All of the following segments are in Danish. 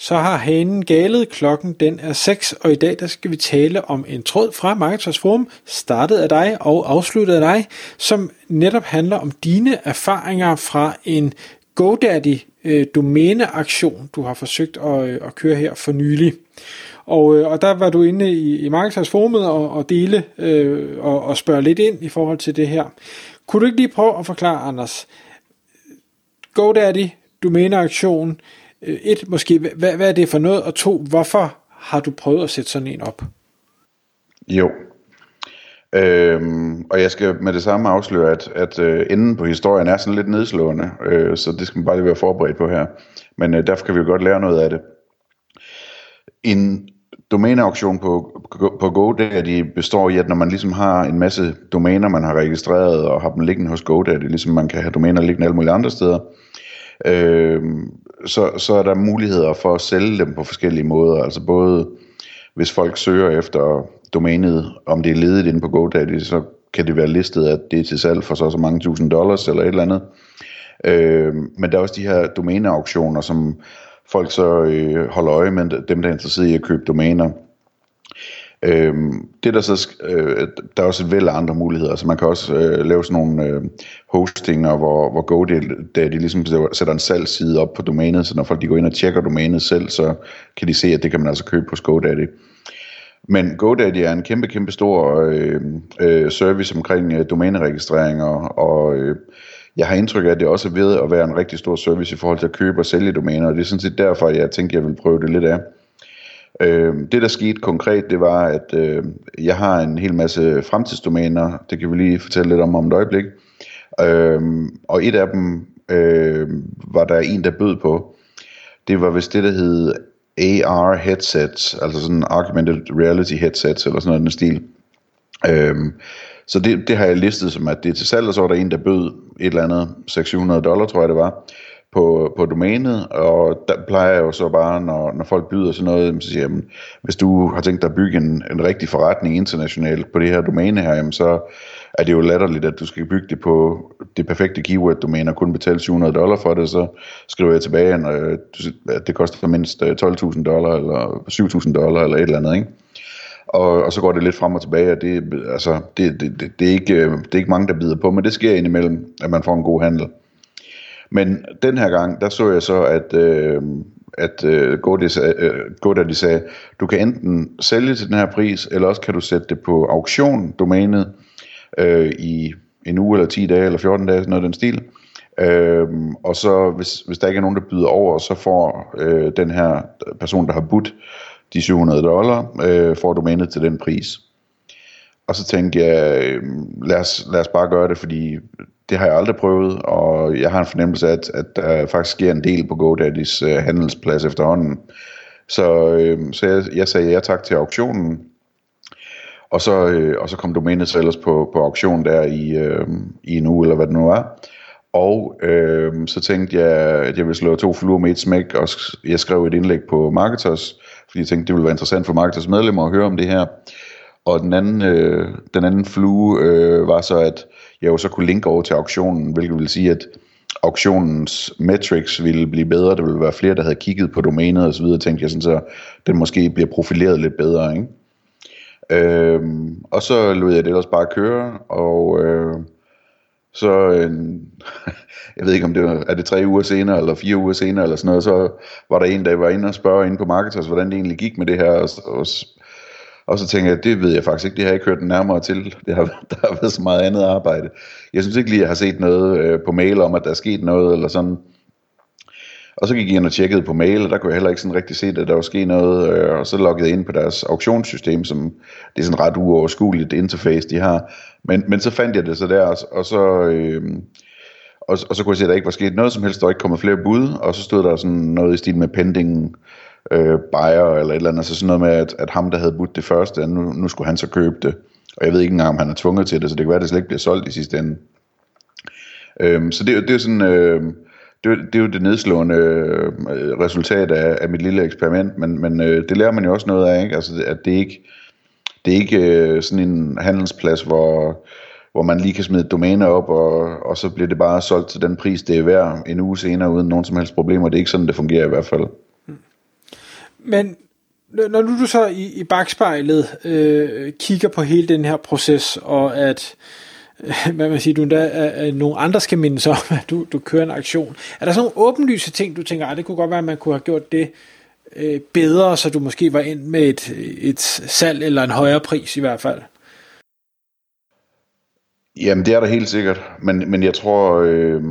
Så har hanen galet, klokken den er 6, og i dag der skal vi tale om en tråd fra Marketers Forum, startet af dig og afsluttet af dig, som netop handler om dine erfaringer fra en GoDaddy øh, domæneaktion, du har forsøgt at, øh, at køre her for nylig. Og, øh, og der var du inde i, i Marketers Forumet og, og dele øh, og, og spørge lidt ind i forhold til det her. Kunne du ikke lige prøve at forklare, Anders, GoDaddy, domæneaktion, Øh, et, måske, hvad, hvad er det for noget, og to, hvorfor har du prøvet at sætte sådan en op? Jo, Øhm, og jeg skal med det samme afsløre, at, at øh, enden på historien er sådan lidt nedslående, øh, så det skal man bare lige være forberedt på her. Men øh, derfor kan vi jo godt lære noget af det. En domæneauktion på, på GoDaddy består i, at når man ligesom har en masse domæner, man har registreret og har dem liggende hos GoDaddy, ligesom man kan have domæner liggende alle mulige andre steder, øh, Øhm, så, så er der muligheder for at sælge dem på forskellige måder. Altså både hvis folk søger efter domænet, om det er ledigt inde på GoDaddy, så kan det være listet, at det er til salg for så så mange tusind dollars eller et eller andet. Øh, men der er også de her domæneauktioner, som folk så øh, holder øje med, dem der er interesseret i at købe domæner. Øhm, det der så, øh, der er også et væld af andre muligheder, så man kan også øh, lave sådan nogle øh, hostinger, hvor, hvor GoDaddy ligesom sætter en salgsside op på domænet, så når folk de går ind og tjekker domænet selv, så kan de se, at det kan man altså købe på GoDaddy. Men GoDaddy er en kæmpe, kæmpe stor øh, øh, service omkring øh, domæneregistreringer, og øh, jeg har indtryk af, at det også er ved at være en rigtig stor service i forhold til at købe og sælge domæner, og det er sådan set derfor, jeg tænkte, at jeg vil prøve det lidt af. Øh, det der skete konkret, det var, at øh, jeg har en hel masse fremtidsdomæner, det kan vi lige fortælle lidt om om et øjeblik. Øh, og et af dem øh, var der en, der bød på. Det var vist det, der hed AR headsets, altså sådan augmented reality headsets, eller sådan noget den stil. Øhm, så det, det har jeg listet som, at det er til salg, og så var der en, der bød et eller andet 600 dollar, tror jeg det var på, på domænet, og der plejer jeg jo så bare, når, når folk byder sådan noget, så siger jeg, jamen, hvis du har tænkt dig at bygge en, en rigtig forretning internationalt på det her domæne her, jamen, så er det jo latterligt, at du skal bygge det på det perfekte keyword-domæne og kun betale 700 dollar for det, så skriver jeg tilbage, øh, at det koster mindst øh, 12.000 dollar eller 7.000 dollar eller et eller andet, ikke? Og, og så går det lidt frem og tilbage, og det, altså, det, det, det, det, er ikke, øh, det er ikke mange, der bider på, men det sker indimellem, at man får en god handel. Men den her gang, der så jeg så, at, øh, at øh, øh Godaddy øh, sagde, du kan enten sælge til den her pris, eller også kan du sætte det på auktion, domænet, øh, i en uge eller 10 dage, eller 14 dage, sådan noget den stil. Øh, og så, hvis, hvis der ikke er nogen, der byder over, så får øh, den her person, der har budt de 700 dollar, øh, får domænet til den pris. Og så tænkte jeg, øh, lad os, lad os bare gøre det, fordi det har jeg aldrig prøvet, og jeg har en fornemmelse af, at, at der faktisk sker en del på GoDaddy's uh, handelsplads efterhånden. Så, øh, så jeg, jeg sagde ja tak til auktionen, og så, øh, og så kom domænet så ellers på, på auktion der i, øh, i en uge, eller hvad det nu er. Og øh, så tænkte jeg, at jeg ville slå to fluer med et smæk, og jeg skrev et indlæg på Marketers, fordi jeg tænkte, det ville være interessant for Marketers medlemmer at høre om det her. Og den anden, øh, den anden flue øh, var så, at jeg jo så kunne linke over til auktionen, hvilket vil sige, at auktionens metrics ville blive bedre, der ville være flere, der havde kigget på domænet og så videre, tænkte jeg sådan, så den måske bliver profileret lidt bedre, ikke? Øhm, og så lod jeg det ellers bare køre, og øh, så, øh, jeg ved ikke om det var, er det tre uger senere, eller fire uger senere, eller sådan noget, så var der en, der var inde og spørge inde på Marketers, hvordan det egentlig gik med det her, og, og og så tænker jeg, det ved jeg faktisk ikke, det har jeg ikke hørt nærmere til. Det har, der har været så meget andet arbejde. Jeg synes ikke lige, jeg har set noget øh, på mail om, at der er sket noget, eller sådan. Og så gik jeg ind og tjekkede på mail, og der kunne jeg heller ikke sådan rigtig se, at der var sket noget. Øh, og så loggede jeg ind på deres auktionssystem, som det er sådan ret uoverskueligt interface, de har. Men, men så fandt jeg det så der, og så... Øh, og, og så kunne jeg se, at der ikke var sket noget som helst, der var ikke kommet flere bud, og så stod der sådan noget i stil med pending øh, buyer eller et eller andet, Så sådan noget med, at, at ham, der havde budt det første, nu, nu skulle han så købe det. Og jeg ved ikke engang, om han er tvunget til det, så det kan være, at det slet ikke bliver solgt i sidste ende. Øhm, så det, det er sådan... Øh, det, det er jo det nedslående øh, resultat af, af mit lille eksperiment, men, men øh, det lærer man jo også noget af, ikke? Altså, at det ikke det er ikke øh, sådan en handelsplads, hvor, hvor man lige kan smide domæner op, og, og så bliver det bare solgt til den pris, det er værd en uge senere, uden nogen som helst problemer. Det er ikke sådan, det fungerer i hvert fald. Men når du så i, i bagspejlet øh, kigger på hele den her proces, og at øh, hvad man siger, du endda, at nogle andre skal mindes om, at du, du kører en aktion. Er der sådan nogle åbenlyse ting, du tænker, at det kunne godt være, at man kunne have gjort det øh, bedre, så du måske var ind med et, et salg eller en højere pris i hvert fald? Jamen, det er der helt sikkert. Men, men jeg tror, øh,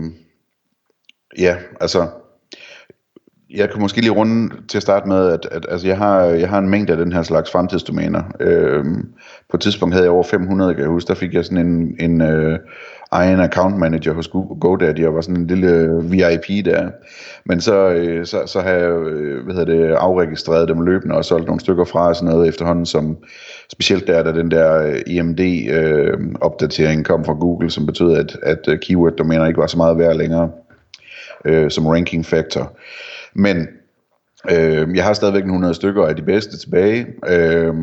ja, altså, jeg kan måske lige runde til at starte med, at, at altså, jeg, har, jeg har en mængde af den her slags fremtidsdomæner. Øhm, på et tidspunkt havde jeg over 500, kan jeg huske. Der fik jeg sådan en, en øh, egen account manager hos GoDaddy, og var sådan en lille øh, VIP der. Men så, øh, så, så har jeg øh, hvad hedder det, afregistreret dem løbende og solgt nogle stykker fra og sådan noget efterhånden, som specielt der, da den der EMD-opdatering øh, øh kom fra Google, som betød, at, at keyword-domæner ikke var så meget værd længere som ranking factor. Men øh, jeg har stadigvæk 100 stykker af de bedste tilbage, øh,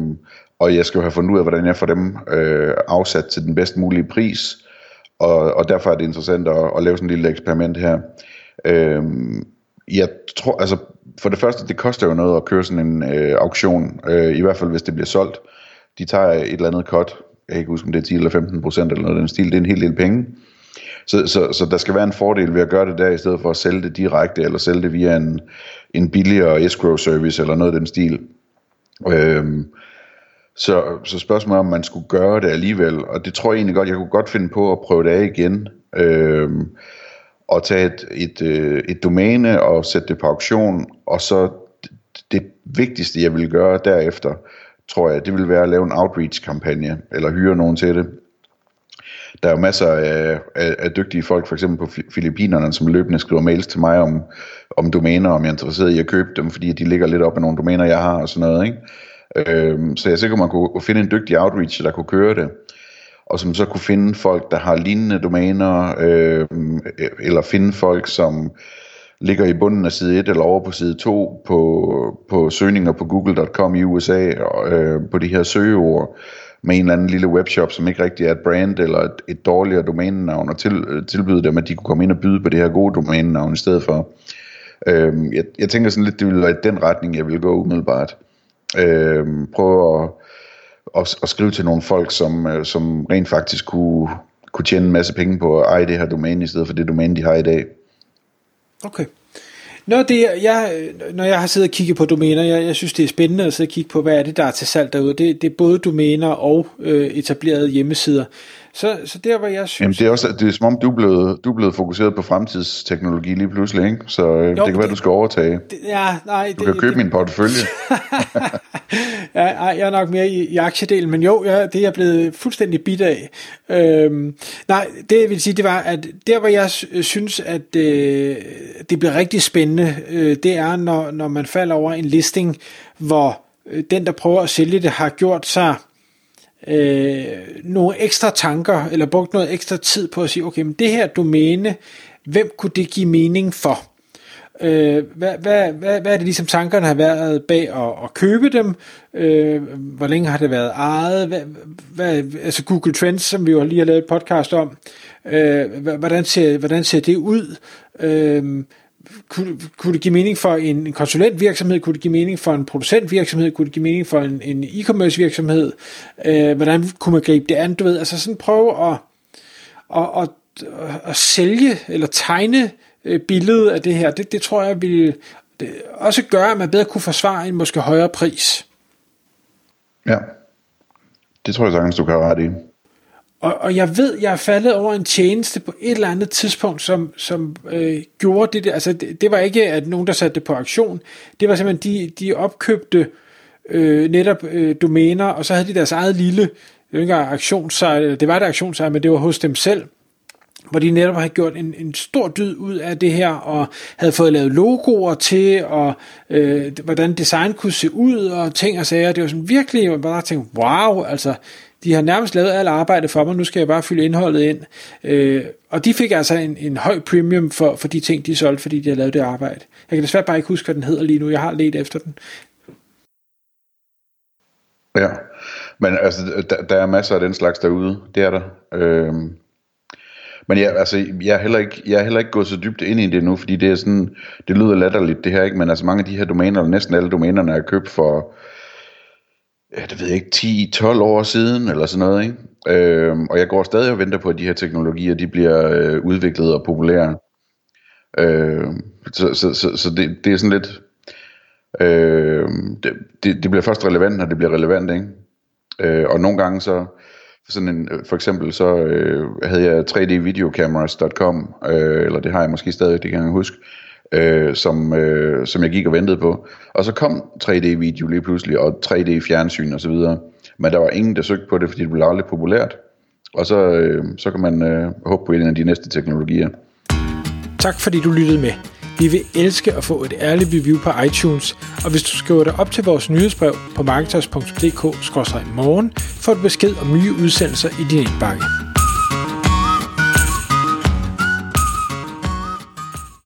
og jeg skal jo have fundet ud af, hvordan jeg får dem øh, afsat til den bedst mulige pris, og, og derfor er det interessant at, at lave sådan en lille eksperiment her. Øh, jeg tror, altså for det første, det koster jo noget at køre sådan en øh, auktion, øh, i hvert fald hvis det bliver solgt. De tager et eller andet cut, jeg kan ikke huske, om det er 10 eller 15 procent eller noget den stil, det er en hel del penge. Så, så, så der skal være en fordel ved at gøre det der, i stedet for at sælge det direkte, eller sælge det via en, en billigere escrow service, eller noget af den stil. Øhm, så, så spørgsmålet er, om man skulle gøre det alligevel, og det tror jeg egentlig godt, jeg kunne godt finde på at prøve det af igen, øhm, og tage et, et, øh, et domæne og sætte det på auktion, og så det vigtigste, jeg vil gøre derefter, tror jeg, det vil være at lave en outreach-kampagne, eller hyre nogen til det. Der er jo masser af, af, af dygtige folk, for eksempel på Filippinerne, som løbende skriver mails til mig om, om domæner, om jeg er interesseret i at købe dem, fordi de ligger lidt op af nogle domæner, jeg har og sådan noget. Ikke? Øhm, så jeg er sikker, man kunne finde en dygtig outreach, der kunne køre det, og som så kunne finde folk, der har lignende domæner, øh, eller finde folk, som ligger i bunden af side 1 eller over på side 2 på, på søgninger på google.com i USA, og, øh, på de her søgeord, med en eller anden lille webshop, som ikke rigtig er et brand eller et, et dårligere domænenavn, og til, øh, tilbyde dem, at de kunne komme ind og byde på det her gode domænenavn i stedet for. Øhm, jeg, jeg tænker sådan lidt, det ville være i den retning, jeg vil gå umiddelbart. Øhm, prøve at, at, at skrive til nogle folk, som, øh, som rent faktisk kunne, kunne tjene en masse penge på at eje det her domæne, i stedet for det domæne, de har i dag. Okay. Når, det, jeg, øh, når jeg har siddet og kigget på domæner, jeg, jeg synes, det er spændende at sidde og kigge på, hvad er det, der er til salg derude. Det, det er både domæner og øh, etablerede hjemmesider. Så, så der, hvor jeg synes... Jamen, det er, også, det er som om, du er, blevet, du er blevet fokuseret på fremtidsteknologi lige pludselig, ikke? Så øh, jo, det kan det, være, du skal overtage. Det, ja, nej, du det, kan købe det, min portefølje. ja, ej, jeg er nok mere i, i aktiedelen, men jo, ja, det er jeg blevet fuldstændig bit af. Øhm, nej, det jeg vil sige, det var, at der, hvor jeg synes, at øh, det bliver rigtig spændende, øh, det er, når, når man falder over en listing, hvor øh, den, der prøver at sælge det, har gjort sig øh, nogle ekstra tanker, eller brugt noget ekstra tid på at sige, okay, men det her domæne, hvem kunne det give mening for? Øh, hvad, hvad, hvad, hvad er det ligesom tankerne har været bag at, at købe dem? Øh, hvor længe har det været ejet? Hvad, hvad, altså Google Trends, som vi jo lige har lavet et podcast om, øh, hvordan, ser, hvordan ser det ud? Øh, kunne, kunne det give mening for en, konsulentvirksomhed, kunne det give mening for en producentvirksomhed, kunne det give mening for en, en e-commerce virksomhed, øh, hvordan kunne man gribe det an, du ved, altså sådan prøve at, at, at, at, sælge eller tegne øh, billedet af det her, det, det tror jeg vil også gøre, at man bedre kunne forsvare en måske højere pris. Ja, det tror jeg sagtens, du kan ret i. Og, og jeg ved, jeg er faldet over en tjeneste på et eller andet tidspunkt, som, som øh, gjorde det der. Altså, det, det var ikke, at nogen, der satte det på aktion. Det var simpelthen, de, de opkøbte øh, netop øh, domæner, og så havde de deres eget lille, det var ikke aktionssejl, det var et aktionssejl, men det var hos dem selv. hvor de netop havde gjort en, en stor dyd ud af det her, og havde fået lavet logoer til, og øh, hvordan design kunne se ud, og ting og sager. Det var sådan virkelig, man bare tænkte, wow, altså, de har nærmest lavet alt arbejde for mig, nu skal jeg bare fylde indholdet ind. Øh, og de fik altså en, en høj premium for, for de ting, de solgte, fordi de har lavet det arbejde. Jeg kan desværre bare ikke huske, hvad den hedder lige nu. Jeg har let efter den. Ja, men altså, der, der er masser af den slags derude. Det er der. Øhm, men jeg, altså, jeg, er heller ikke, jeg er heller ikke gået så dybt ind i det nu, fordi det er sådan, det lyder latterligt det her, ikke? men altså mange af de her domæner, eller næsten alle domænerne er købt for, ja, det ved jeg ikke, 10-12 år siden, eller sådan noget, ikke? Øhm, og jeg går stadig og venter på, at de her teknologier, de bliver øh, udviklet og populære. Øhm, så så, så, så det, det er sådan lidt, øh, det, det, det bliver først relevant, når det bliver relevant, ikke? Øh, og nogle gange så, sådan en, øh, for eksempel så øh, havde jeg 3dvideocameras.com, øh, eller det har jeg måske stadig, det kan jeg huske, øh, som, øh, som jeg gik og ventede på. Og så kom 3D-video lige pludselig, og 3D-fjernsyn og så videre. Men der var ingen, der søgte på det, fordi det blev aldrig populært. Og så, øh, så kan man øh, håbe på en af de næste teknologier. Tak fordi du lyttede med. Vi vil elske at få et ærligt review på iTunes, og hvis du skriver dig op til vores nyhedsbrev på marketers.dk-morgen, får du besked om nye udsendelser i din indbakke.